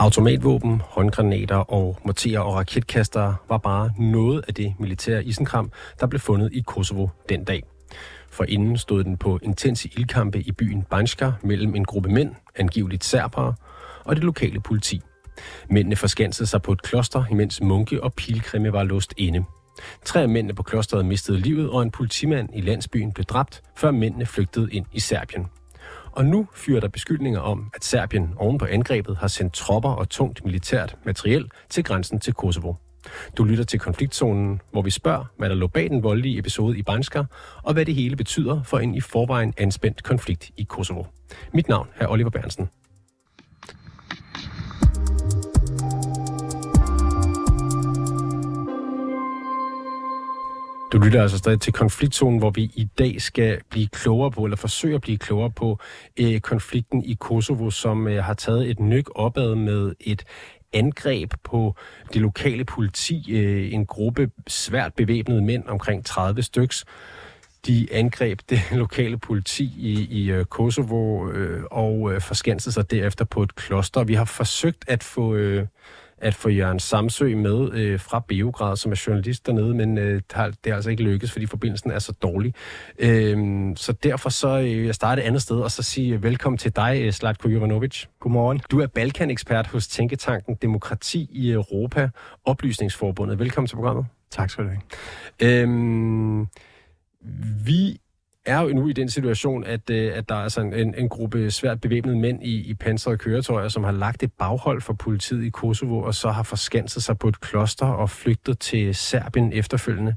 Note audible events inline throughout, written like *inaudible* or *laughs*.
Automatvåben, håndgranater og morterer og raketkastere var bare noget af det militære isenkram, der blev fundet i Kosovo den dag. For inden stod den på intense ildkampe i byen Banjska mellem en gruppe mænd, angiveligt serbere, og det lokale politi. Mændene forskansede sig på et kloster, imens munke og pilgrimme var låst inde. Tre af mændene på klosteret mistede livet, og en politimand i landsbyen blev dræbt, før mændene flygtede ind i Serbien. Og nu fyrer der beskyldninger om, at Serbien oven på angrebet har sendt tropper og tungt militært materiel til grænsen til Kosovo. Du lytter til konfliktzonen, hvor vi spørger, hvad der lå bag den voldelige episode i Banska, og hvad det hele betyder for en i forvejen anspændt konflikt i Kosovo. Mit navn er Oliver Bernsen. Du lytter altså stadig til konfliktzonen, hvor vi i dag skal blive klogere på, eller forsøge at blive klogere på øh, konflikten i Kosovo, som øh, har taget et nyk opad med et angreb på det lokale politi, øh, en gruppe svært bevæbnede mænd, omkring 30 styks. De angreb *laughs* det lokale politi i, i øh, Kosovo øh, og øh, forskansede sig derefter på et kloster. Vi har forsøgt at få... Øh, at få Jørgen Samsø med øh, fra Beograd, som er journalist dernede, men øh, det, er altså ikke lykkes, fordi forbindelsen er så dårlig. Øh, så derfor så øh, jeg starte et andet sted, og så sige øh, velkommen til dig, øh, Slatko Jovanovic. Godmorgen. Du er Balkan-ekspert hos Tænketanken Demokrati i Europa, Oplysningsforbundet. Velkommen til programmet. Tak skal du have. Øh, vi er jo nu i den situation, at, øh, at der er sådan en, en gruppe svært bevæbnede mænd i, i pansrede køretøjer, som har lagt et baghold for politiet i Kosovo, og så har forskanset sig på et kloster og flygtet til Serbien efterfølgende.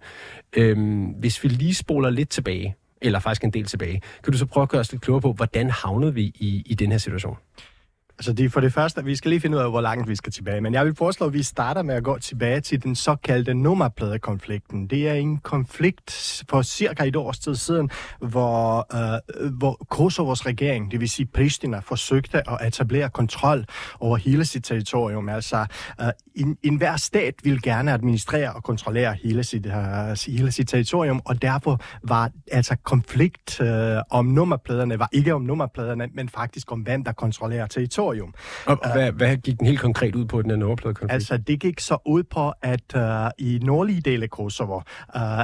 Øhm, hvis vi lige spoler lidt tilbage, eller faktisk en del tilbage, kan du så prøve at gøre os lidt klogere på, hvordan havnede vi i, i den her situation? Altså det, for det første, vi skal lige finde ud af, hvor langt vi skal tilbage. Men jeg vil foreslå, at vi starter med at gå tilbage til den såkaldte nummerpladekonflikten. Det er en konflikt for cirka et års tid siden, hvor, øh, hvor Kosovos regering, det vil sige Pristina, forsøgte at etablere kontrol over hele sit territorium. Altså øh, en, en stat vil gerne administrere og kontrollere hele sit, øh, hele sit territorium, og derfor var altså konflikt øh, om nummerpladerne, var ikke om nummerpladerne, men faktisk om hvem der kontrollerer territoriet territorium. Og uh, hvad, hvad gik den helt konkret ud på, den her nummerpladekonflikt? Altså, det gik så ud på, at uh, i nordlige dele af Kosovo uh,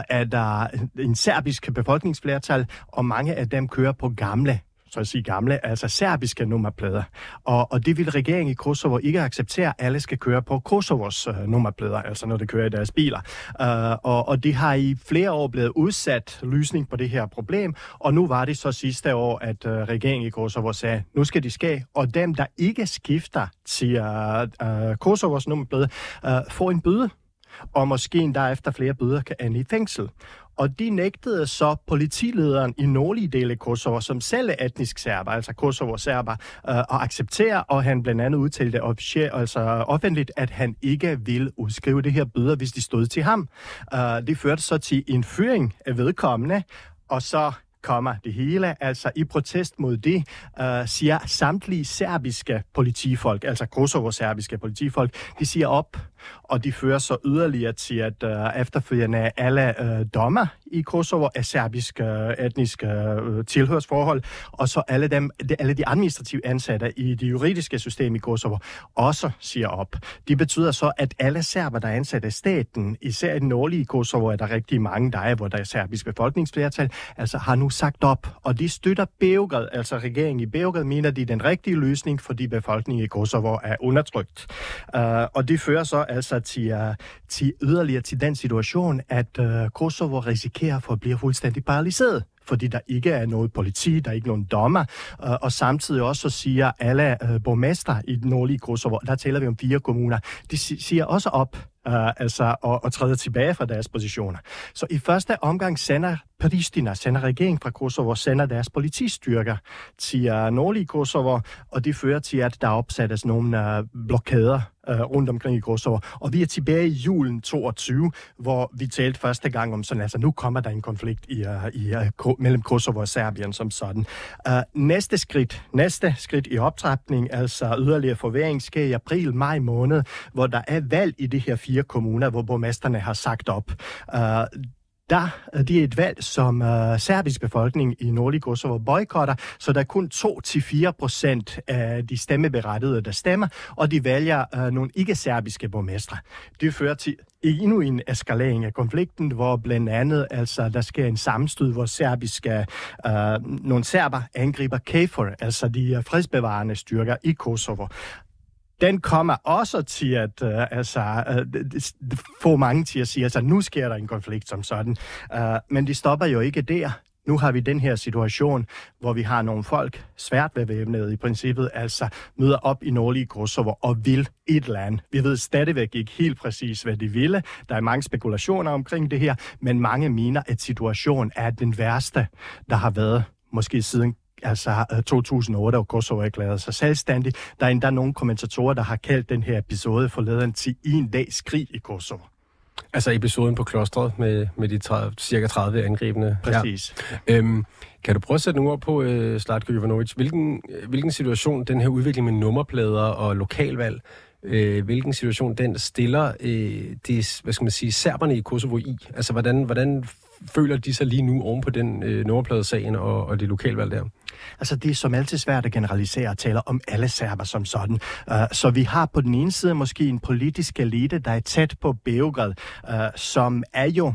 er der en serbisk befolkningsflertal, og mange af dem kører på gamle så at sige gamle, altså serbiske nummerplader. Og, og det vil regeringen i Kosovo ikke acceptere, at alle skal køre på Kosovos øh, nummerplader, altså når de kører i deres biler. Øh, og, og det har i flere år blevet udsat løsning på det her problem, og nu var det så sidste år, at øh, regeringen i Kosovo sagde, nu skal de ske, og dem, der ikke skifter til øh, uh, Kosovos nummerplader, øh, får en bøde og måske endda efter flere bøder kan ende i fængsel. Og de nægtede så politilederen i nordlige dele af Kosovo, som selv er etnisk serber, altså Kosovo-serber, øh, at acceptere, og han blandt andet udtalte officielt, altså offentligt, at han ikke vil udskrive det her bøder, hvis de stod til ham. Øh, det førte så til en fyring af vedkommende, og så kommer det hele. Altså i protest mod det øh, siger samtlige serbiske politifolk, altså Kosovo-serbiske politifolk, de siger op og de fører så yderligere til, at øh, efterfølgende alle øh, dommer i Kosovo er serbiske øh, etniske øh, tilhørsforhold, og så alle, dem, de, alle de administrative ansatte i det juridiske system i Kosovo også siger op. Det betyder så, at alle serber, der er ansat i staten, især i den nordlige Kosovo, er der rigtig mange, der er, hvor der er serbisk befolkningsflertal, altså har nu sagt op, og de støtter Beograd, altså regeringen i Beograd, mener de den rigtige løsning, fordi befolkningen i Kosovo er undertrykt. Uh, og det fører så altså til, uh, til yderligere til den situation, at uh, Kosovo risikerer for at blive fuldstændig paralyseret fordi der ikke er noget politi, der er ikke nogen dommer, og samtidig også siger alle borgmester i den nordlige Kosovo, der taler vi om fire kommuner, de siger også op uh, altså, og, og træder tilbage fra deres positioner. Så i første omgang sender Pristina, sender regeringen fra Kosovo, sender deres politistyrker til uh, nordlige Kosovo, og det fører til, at der opsættes nogle uh, blokader øh, rundt omkring i Kosovo. Og vi er tilbage i julen 22, hvor vi talte første gang om sådan, altså nu kommer der en konflikt i, uh, i, uh, mellem Kosovo og Serbien som sådan. Uh, næste skridt, næste skridt i optrapning, altså yderligere forværing, sker i april, maj måned, hvor der er valg i de her fire kommuner, hvor borgmesterne har sagt op. Uh, der, det er et valg, som øh, serbisk befolkning i nordlige Kosovo boykotter, så der er kun 2-4 procent af de stemmeberettigede, der stemmer, og de vælger øh, nogle ikke-serbiske borgmestre. Det fører til endnu en eskalering af konflikten, hvor blandt andet altså, der sker en sammenstød, hvor serbiske, øh, nogle serber angriber KFOR, altså de øh, fredsbevarende styrker i Kosovo den kommer også til at uh, altså, uh, få mange til at sige, altså nu sker der en konflikt som sådan. Uh, men de stopper jo ikke der. Nu har vi den her situation, hvor vi har nogle folk, svært bevæbnede i princippet, altså møder op i nordlige Kosovo og vil et land. Vi ved stadigvæk ikke helt præcis, hvad de ville. Der er mange spekulationer omkring det her, men mange mener, at situationen er den værste, der har været måske siden altså 2008, og Kosovo erklærede sig selvstændig. Der er endda nogle kommentatorer, der har kaldt den her episode forleden til en dags krig i Kosovo. Altså episoden på klostret med, med de 30, cirka 30 angribende. Præcis. Ja. Øhm, kan du prøve at sætte nogle ord på, øh, Slatko Jovanovic, hvilken, hvilken situation den her udvikling med nummerplader og lokalvalg, øh, hvilken situation den stiller øh, de, hvad skal man sige, serberne i Kosovo i? Altså hvordan, hvordan føler de sig lige nu oven på den øh, nummerpladesagen og, og det lokalvalg der? Altså, det er som altid svært at generalisere og tale om alle serber som sådan. Uh, så vi har på den ene side måske en politisk elite, der er tæt på Beograd, uh, som er jo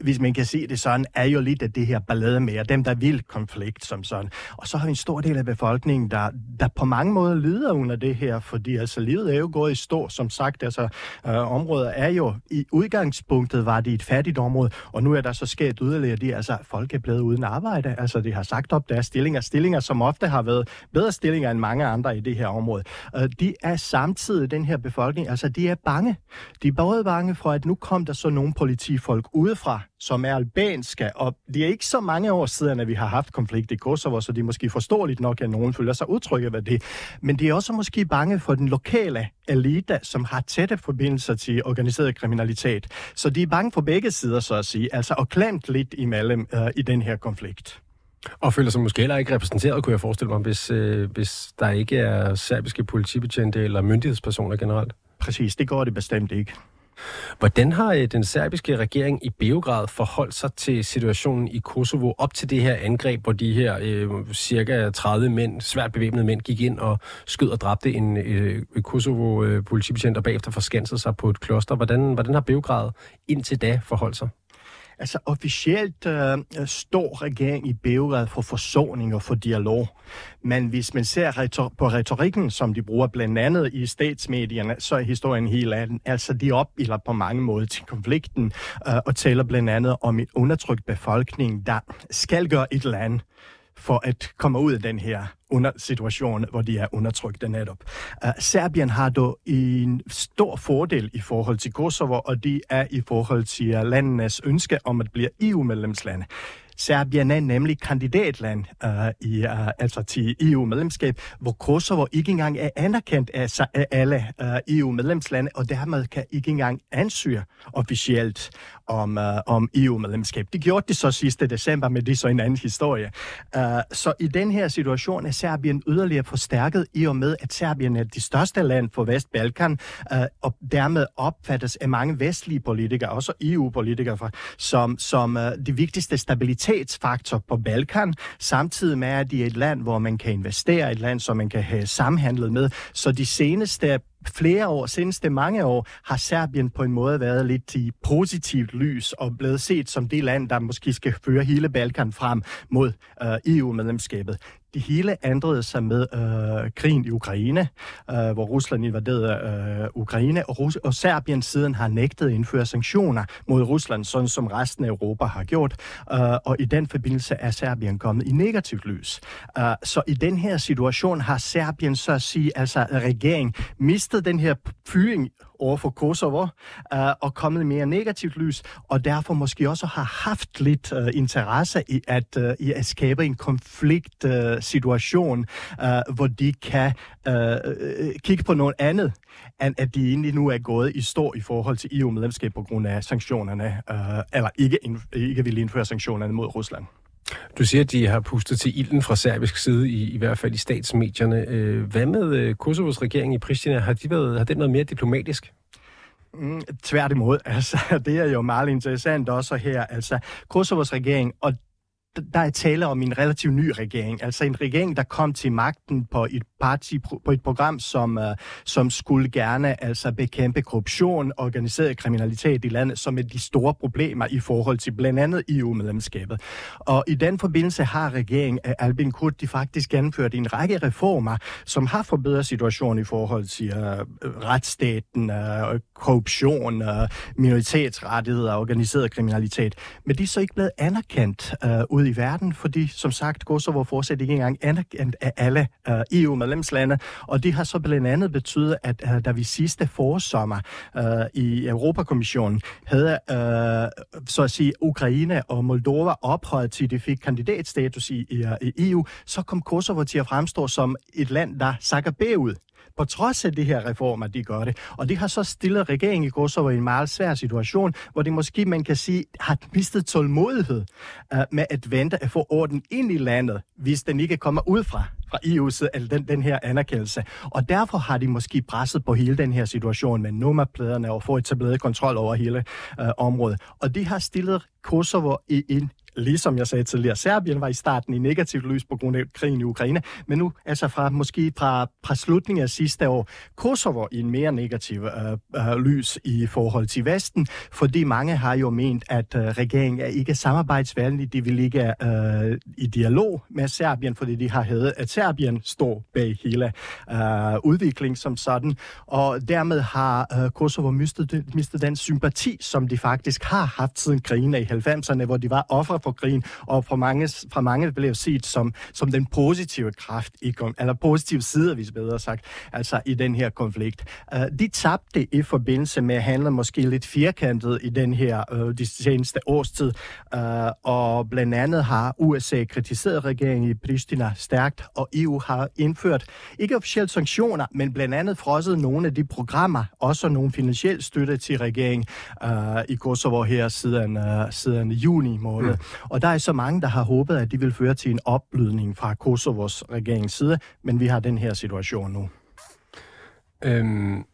hvis man kan se det sådan, er jo lidt af det her ballade med, dem der vil konflikt som sådan. Og så har vi en stor del af befolkningen, der, der på mange måder lider under det her, fordi altså livet er jo gået i stå, som sagt, altså øh, området er jo, i udgangspunktet var det et fattigt område, og nu er der så sket yderligere det, altså folk er blevet uden arbejde, altså de har sagt op deres stillinger, stillinger som ofte har været bedre stillinger end mange andre i det her område. Øh, de er samtidig, den her befolkning, altså de er bange. De er både bange for, at nu kom der så nogle politifolk udefra, som er albanske, og det er ikke så mange år siden, at vi har haft konflikt i Kosovo, så det er måske forståeligt nok, at nogen føler sig utrygge ved det. Men de er også måske bange for den lokale elite, som har tætte forbindelser til organiseret kriminalitet. Så de er bange for begge sider, så at sige, altså og klemt lidt imellem uh, i den her konflikt. Og føler sig måske heller ikke repræsenteret, kunne jeg forestille mig, hvis, øh, hvis der ikke er serbiske politibetjente eller myndighedspersoner generelt. Præcis, det går det bestemt ikke. Hvordan har øh, den serbiske regering i Beograd forholdt sig til situationen i Kosovo op til det her angreb, hvor de her øh, cirka 30 mænd, svært bevæbnede mænd, gik ind og skød og dræbte en øh, Kosovo-politibetjent øh, og bagefter forskansede sig på et kloster? Hvordan, hvordan har Beograd indtil da forholdt sig? Altså officielt øh, står regeringen i Beograd for forsoning og for dialog. Men hvis man ser retor- på retorikken, som de bruger blandt andet i statsmedierne, så er historien helt anden. Altså de opbilder på mange måder til konflikten øh, og taler blandt andet om en undertrykt befolkning, der skal gøre et eller andet for at komme ud af den her under situation, hvor de er undertrykte netop. Uh, Serbien har dog en stor fordel i forhold til Kosovo, og de er i forhold til landenes ønske om at blive EU-medlemslande. Serbien er nemlig kandidatland uh, i, uh, altså til EU-medlemskab, hvor Kosovo ikke engang er anerkendt af, af alle øh, uh, EU-medlemslande, og dermed kan ikke engang ansøge officielt om, uh, om EU-medlemskab. Det gjorde det så sidste december, men det er så en anden historie. Uh, så i den her situation er Serbien yderligere forstærket i og med, at Serbien er det største land på Vestbalkan, uh, og dermed opfattes af mange vestlige politikere, også EU-politikere, som, som uh, det vigtigste stabilitet stabilitetsfaktor på Balkan, samtidig med, at de er et land, hvor man kan investere, et land, som man kan have samhandlet med. Så de seneste flere år, seneste mange år, har Serbien på en måde været lidt i positivt lys og blevet set som det land, der måske skal føre hele Balkan frem mod øh, EU-medlemskabet det hele ændrede sig med øh, krigen i Ukraine, øh, hvor Rusland invaderede øh, Ukraine, og, Rus- og Serbien siden har nægtet at indføre sanktioner mod Rusland, sådan som resten af Europa har gjort. Øh, og i den forbindelse er Serbien kommet i negativt lys. Øh, så i den her situation har Serbien så at sige, altså regeringen, mistet den her fyring over for Kosovo uh, og kommet mere negativt lys, og derfor måske også har haft lidt uh, interesse i at, uh, i at skabe en konfliktsituation, uh, uh, hvor de kan uh, kigge på noget andet, end at de egentlig nu er gået i stå i forhold til EU-medlemskab på grund af sanktionerne, uh, eller ikke, ikke vil indføre sanktionerne mod Rusland. Du siger, at de har pustet til ilden fra serbisk side, i, i hvert fald i statsmedierne. Øh, hvad med øh, Kosovos regering i Pristina? Har, de været, har den været mere diplomatisk? Mm, tværtimod, *laughs* altså, det er jo meget interessant også her. Altså, Kosovos regering, og der er tale om en relativt ny regering, altså en regering, der kom til magten på et parti, på et program, som, uh, som skulle gerne altså bekæmpe korruption organiseret kriminalitet i landet, som er de store problemer i forhold til blandt andet EU-medlemskabet. Og i den forbindelse har regeringen af Albin Kurti faktisk gennemført en række reformer, som har forbedret situationen i forhold til uh, retsstaten, uh, korruption, uh, minoritetsrettigheder og organiseret kriminalitet. Men de er så ikke blevet anerkendt uh, ud ud i verden, fordi som sagt, Kosovo fortsat ikke engang anerkendt af alle øh, uh, EU-medlemslande, og det har så blandt andet betydet, at uh, da vi sidste forsommer uh, øh, i Europakommissionen havde, uh, så at sige, Ukraine og Moldova ophøjet til, de fik kandidatstatus i, i, i EU, så kom Kosovo til at fremstå som et land, der sakker bagud på trods af de her reformer, de gør det. Og det har så stillet regeringen i Kosovo i en meget svær situation, hvor det måske, man kan sige, har mistet tålmodighed uh, med at vente at få orden ind i landet, hvis den ikke kommer ud fra fra EU's eller øh, den, den her anerkendelse. Og derfor har de måske presset på hele den her situation med nummerpladerne og få etableret kontrol over hele øh, området. Og det har stillet Kosovo i en ligesom jeg sagde tidligere, Serbien var i starten i negativt lys på grund af krigen i Ukraine, men nu altså fra måske fra, fra slutningen af sidste år, Kosovo i en mere negativ øh, øh, lys i forhold til Vesten, fordi mange har jo ment, at øh, regeringen er ikke samarbejdsvenlig, de vil ikke øh, i dialog med Serbien, fordi de har hævet, at Serbien står bag hele øh, udviklingen som sådan, og dermed har øh, Kosovo mistet, mistet den sympati, som de faktisk har haft siden krigen i 90'erne, hvor de var ofre på krigen, og fra mange, fra mange blev set som, som den positive kraft, i, eller positive side, hvis bedre sagt, altså i den her konflikt. Uh, de tabte i forbindelse med at handle måske lidt firkantet i den her uh, de seneste årstid, uh, øh, og blandt andet har USA kritiseret regeringen i Pristina stærkt, og EU har indført ikke officielle sanktioner, men blandt andet frosset nogle af de programmer, også nogle finansiel støtte til regeringen uh, i Kosovo her siden, uh, siden juni måned. Mm. Og der er så mange, der har håbet, at det vil føre til en opblødning fra Kosovos regerings side, men vi har den her situation nu. Øhm,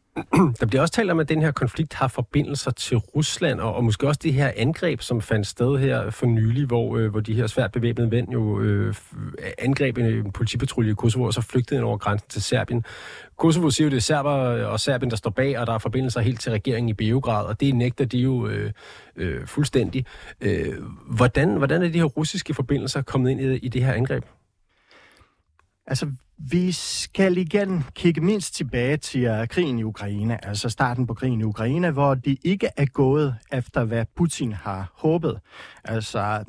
der bliver også talt om, at den her konflikt har forbindelser til Rusland, og, og måske også det her angreb, som fandt sted her for nylig, hvor, øh, hvor de her svært bevæbnede mænd jo øh, angreb en politipatrulje i Kosovo, og så flygtede ind over grænsen til Serbien. Kosovo siger jo, det er serber øh, og Serbien, der står bag, og der er forbindelser helt til regeringen i Beograd, og det nægter de jo øh, øh, fuldstændig. Øh, hvordan, hvordan er de her russiske forbindelser kommet ind i, i det her angreb? Altså, vi skal igen kigge mindst tilbage til øh, krigen i Ukraine, altså starten på krigen i Ukraine, hvor det ikke er gået efter, hvad Putin har håbet. Altså,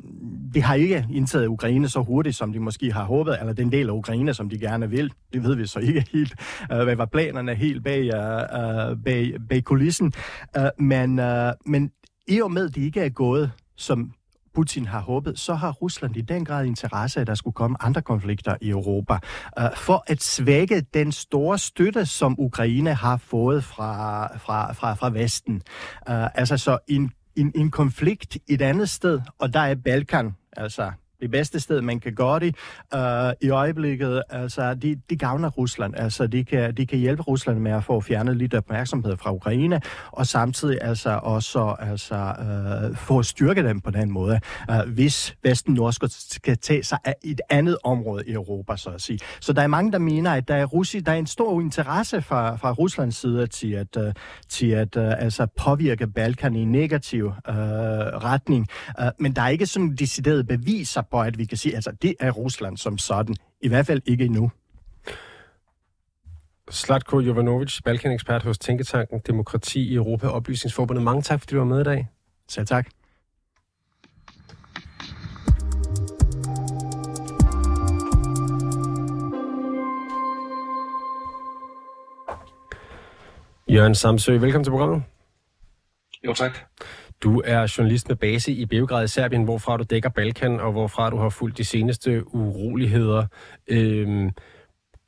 de har ikke indtaget Ukraine så hurtigt, som de måske har håbet, eller den del af Ukraine, som de gerne vil. Det ved vi så ikke helt, øh, hvad var planerne helt bag, øh, bag, bag kulissen. Men, men i og med, at de ikke er gået, som Putin har håbet, så har Rusland i den grad interesse, at der skulle komme andre konflikter i Europa, øh, for at svække den store støtte, som Ukraine har fået fra, fra, fra, fra Vesten. Øh, altså så en, en, en konflikt et andet sted, og der er Balkan, altså det bedste sted, man kan gøre det uh, i øjeblikket. Altså, de, de gavner Rusland. Altså, de kan, de kan hjælpe Rusland med at få fjernet lidt opmærksomhed fra Ukraine, og samtidig altså også altså, uh, få styrke dem på den måde, uh, hvis Vesten nu også skal tage sig af et andet område i Europa, så at sige. Så der er mange, der mener, at der er, Russi, der er en stor interesse fra, fra Ruslands side til at, uh, til at uh, altså påvirke Balkan i en negativ uh, retning. Uh, men der er ikke sådan deciderede beviser på, at vi kan sige, at altså, det er Rusland som sådan. I hvert fald ikke endnu. Slatko Jovanovic, Balkan-ekspert hos Tænketanken Demokrati i Europa Oplysningsforbundet. Mange tak, fordi du var med i dag. Selv tak. Jørgen Samsø, velkommen til programmet. Jo, tak. Du er journalist med base i Beograd i Serbien, hvorfra du dækker Balkan, og hvorfra du har fulgt de seneste uroligheder. Øhm,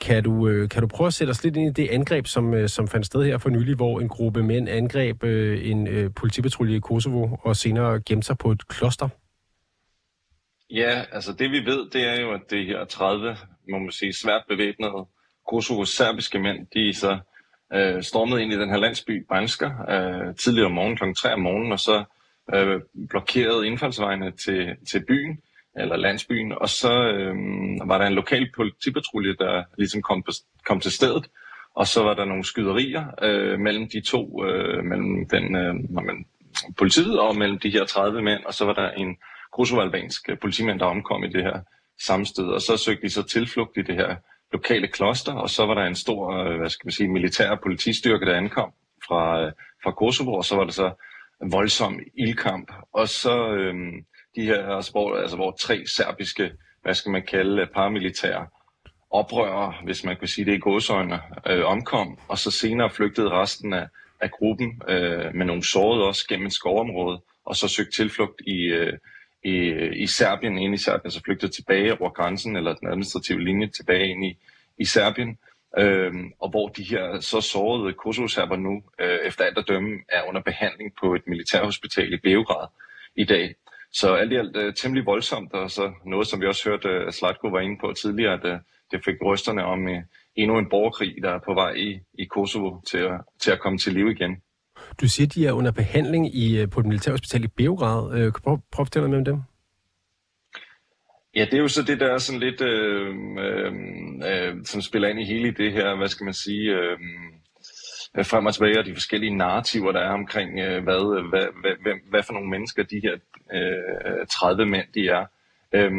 kan, du, øh, kan du prøve at sætte os lidt ind i det angreb, som, øh, som fandt sted her for nylig, hvor en gruppe mænd angreb øh, en øh, politipatrulje i Kosovo, og senere gemte sig på et kloster? Ja, altså det vi ved, det er jo, at det her 30, må man sige, svært bevæbnede Kosovos serbiske mænd, de så øh, stormede ind i den her landsby, Bansker øh, tidligere om morgenen kl. 3 om morgenen, og så øh, blokerede indfaldsvejene til, til byen, eller landsbyen, og så øh, var der en lokal politipatrulje, der ligesom kom, på, kom til stedet, og så var der nogle skyderier øh, mellem de to, øh, mellem den, øh, man, politiet og mellem de her 30 mænd, og så var der en kosovo-albansk politimand, der omkom i det her samme sted, og så søgte de så tilflugt i det her lokale kloster, og så var der en stor, øh, hvad skal man sige, militær politistyrke, der ankom fra, øh, fra Kosovo, og så var der så en voldsom ildkamp, og så øhm, de her, altså hvor, altså hvor tre serbiske, hvad skal man kalde, paramilitære oprørere, hvis man kan sige det i godsøjne, øh, omkom, og så senere flygtede resten af, af gruppen øh, med nogle sårede også gennem et skovområde, og så søgte tilflugt i, øh, i, i Serbien, ind i Serbien, så flygter tilbage over grænsen, eller den administrative linje tilbage ind i, i Serbien, øh, og hvor de her så sårede kosovo nu, øh, efter alt at dømme, er under behandling på et militærhospital i Beograd i dag. Så alt i alt øh, temmelig voldsomt, og så noget, som vi også hørte uh, Slatko var inde på tidligere, at øh, det fik rysterne om øh, endnu en borgerkrig, der er på vej i, i Kosovo til at, til at komme til liv igen. Du siger, de er under behandling i, øh, på et militærhospital i Beograd. Øh, kan du prøve, prøve at fortælle noget om dem? Ja, det er jo så det, der er sådan lidt, øh, øh, øh, som spiller ind i hele det her, hvad skal man sige, øh, øh frem og tilbage, og de forskellige narrativer, der er omkring, øh, hvad, hvad, hvad, hvad, hvad for nogle mennesker de her øh, 30 mænd, de er. Øh,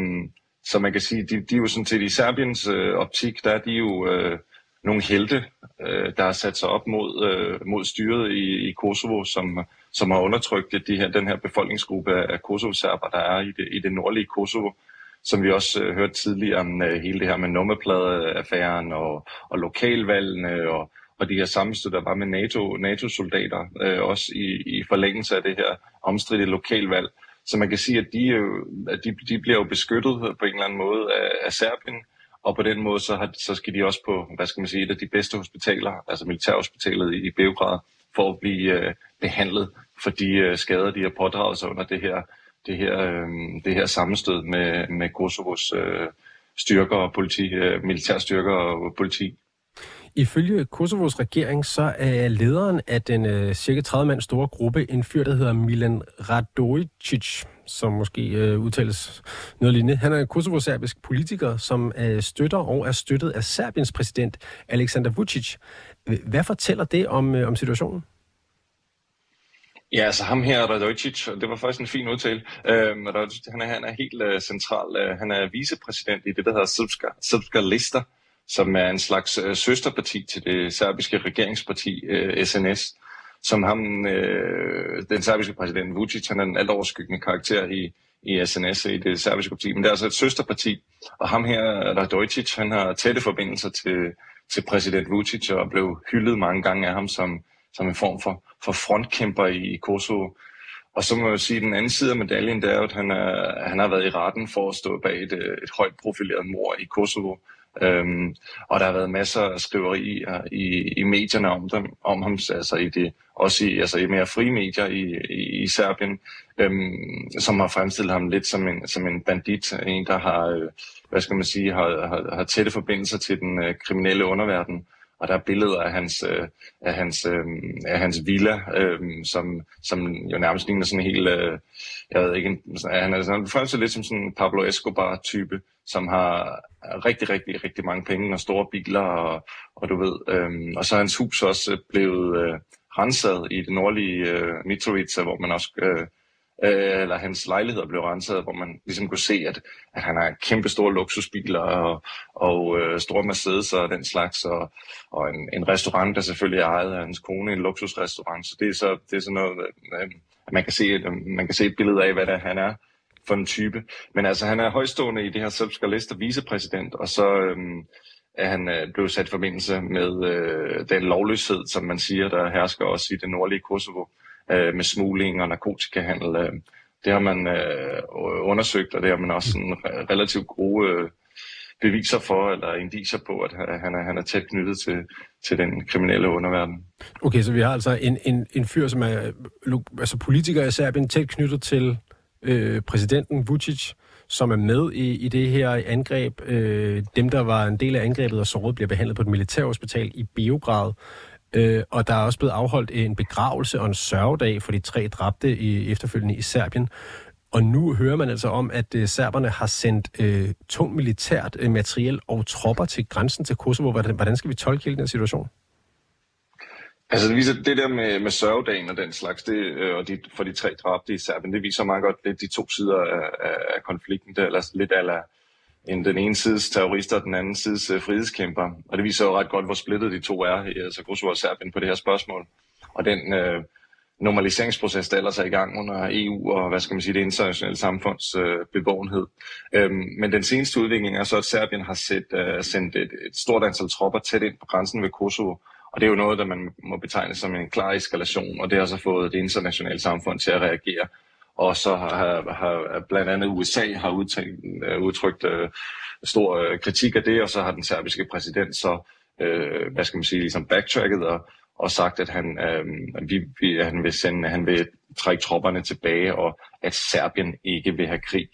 så man kan sige, de, de er jo sådan set i Serbiens øh, optik, der er de jo øh, nogle helte, øh, der har sat sig op mod, øh, mod styret i, i Kosovo, som, som har undertrykt de her, den her befolkningsgruppe af Kosovo-serber, der er i det, i det nordlige Kosovo som vi også øh, hørte tidligere om øh, hele det her med nummerpladeaffæren og, og lokalvalgene og, og de her sammenstød, der var med NATO, NATO-soldater, øh, også i, i forlængelse af det her omstridte lokalvalg. Så man kan sige, at de, øh, at de, de bliver jo beskyttet på en eller anden måde af, af Serbien, og på den måde så, har, så skal de også på, hvad skal man sige, et af de bedste hospitaler, altså militærhospitalet i, Beograd, for at blive øh, behandlet for de øh, skader, de har pådraget sig under det her, det her, øh, det her sammenstød med, med Kosovos øh, styrker og politi, øh, militærstyrker og politi. Ifølge Kosovos regering, så er lederen af den øh, cirka 30 mand store gruppe en fyr, der hedder Milan Radojicic, som måske øh, udtales noget lignende. Han er en kosovo-serbisk politiker, som øh, støtter og er støttet af Serbiens præsident Aleksandar Vucic. Hvad fortæller det om, øh, om situationen? Ja, altså ham her, Radojcic, det var faktisk en fin udtale. Uh, han, er, han er helt uh, central. Uh, han er vicepræsident i det, der hedder Srpska, Srpska Lista, som er en slags øh, søsterparti til det serbiske regeringsparti øh, SNS, som ham, øh, den serbiske præsident Vucic, han er den alt overskyggende karakter i, i SNS, i det serbiske parti, men det er altså et søsterparti, og ham her, Radojcic, han har tætte forbindelser til, til præsident Vucic og blev hyldet mange gange af ham som, som en form for, for frontkæmper i, i Kosovo. Og så må jeg sige, at den anden side af medaljen, det er at han, er, han har været i retten for at stå bag et, øh, et højt profileret mor i Kosovo, Øhm, og der har været masser af skriverier øh, i, i medierne om, dem, om ham, altså i det, også i, altså i mere frie medier i, i, i Serbien, øhm, som har fremstillet ham lidt som en, som en bandit, en der har, øh, hvad skal man sige, har, har, har tætte forbindelser til den øh, kriminelle underverden. Og der er billeder af hans, øh, af hans, øh, af hans villa, øh, som, som jo nærmest ligner sådan en helt, øh, jeg ved ikke, han er sådan, lidt som sådan en Pablo Escobar-type, som har rigtig, rigtig, rigtig mange penge og store biler, og, og du ved, øh, og så er hans hus også blevet øh, renset i det nordlige øh, Mitrovica, hvor man også øh, øh, eller hans lejligheder blev renset, hvor man ligesom kunne se, at, at han har kæmpe store luksusbiler og, og øh, store Mercedes og den slags, og, og en, en restaurant, der selvfølgelig er ejet af hans kone, en luksusrestaurant. Så det er så, det er sådan noget, øh, man kan, se, man kan se et billede af, hvad det han er for en type. Men altså, han er højstående i det her srpska liste vicepræsident, og så øh, er han øh, blevet sat i forbindelse med øh, den lovløshed, som man siger, der hersker også i det nordlige Kosovo øh, med smugling og narkotikahandel. Øh, det har man øh, undersøgt, og det har man også sådan relativt gode øh, beviser for, eller indiser på, at han er, han er tæt knyttet til, til den kriminelle underverden. Okay, så vi har altså en, en, en fyr, som er altså politiker i Serbien, tæt knyttet til øh, præsidenten Vucic, som er med i, i det her angreb. Øh, dem, der var en del af angrebet og såret, bliver behandlet på et militærhospital i Beograd. Øh, og der er også blevet afholdt en begravelse og en sørgedag for de tre dræbte i, efterfølgende i Serbien. Og nu hører man altså om, at øh, serberne har sendt øh, tung militært øh, materiel og tropper til grænsen til Kosovo. Hvordan, hvordan skal vi tolke hele den situation? Altså det viser det der med, med sørgedagen og den slags, det, øh, og de, for de tre dræbte i Serbien, det viser meget godt lidt de to sider af, af, af konflikten. Det er lidt ala en, den ene sides terrorister og den anden sides uh, frihedskæmper. Og det viser jo ret godt, hvor splittet de to er, øh, altså Kosovo og Serbien, på det her spørgsmål. Og den uh, normaliseringsproces, der ellers er i gang under EU og hvad skal man sige, det internationale samfunds uh, bevågenhed. Um, men den seneste udvikling er så, at Serbien har set, uh, sendt et, et stort antal tropper tæt ind på grænsen ved Kosovo. Og det er jo noget, der man må betegne som en klar eskalation, og det har så fået det internationale samfund til at reagere og så har, har blandt andet USA har udtrykt, øh, udtrykt øh, stor øh, kritik af det, og så har den serbiske præsident så, øh, hvad skal man sige, ligesom backtracket og, og sagt, at han, øh, vi, vi, han, vil sende, han vil trække tropperne tilbage, og at Serbien ikke vil have krig.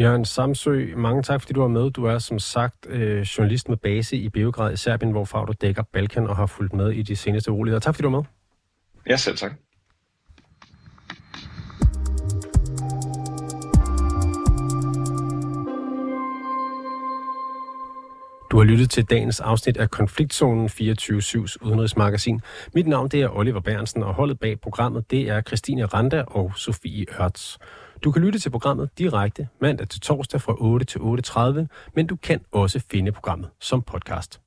Jørgen Samsø, mange tak, fordi du var med. Du er som sagt øh, journalist med base i Beograd i Serbien, hvorfra du dækker Balkan og har fulgt med i de seneste uroligheder. Tak, fordi du var med. Ja, selv tak. Du har lyttet til dagens afsnit af Konfliktzonen 24-7's udenrigsmagasin. Mit navn det er Oliver Bernsen, og holdet bag programmet det er Christine Randa og Sofie Ørts. Du kan lytte til programmet direkte mandag til torsdag fra 8 til 8.30, men du kan også finde programmet som podcast.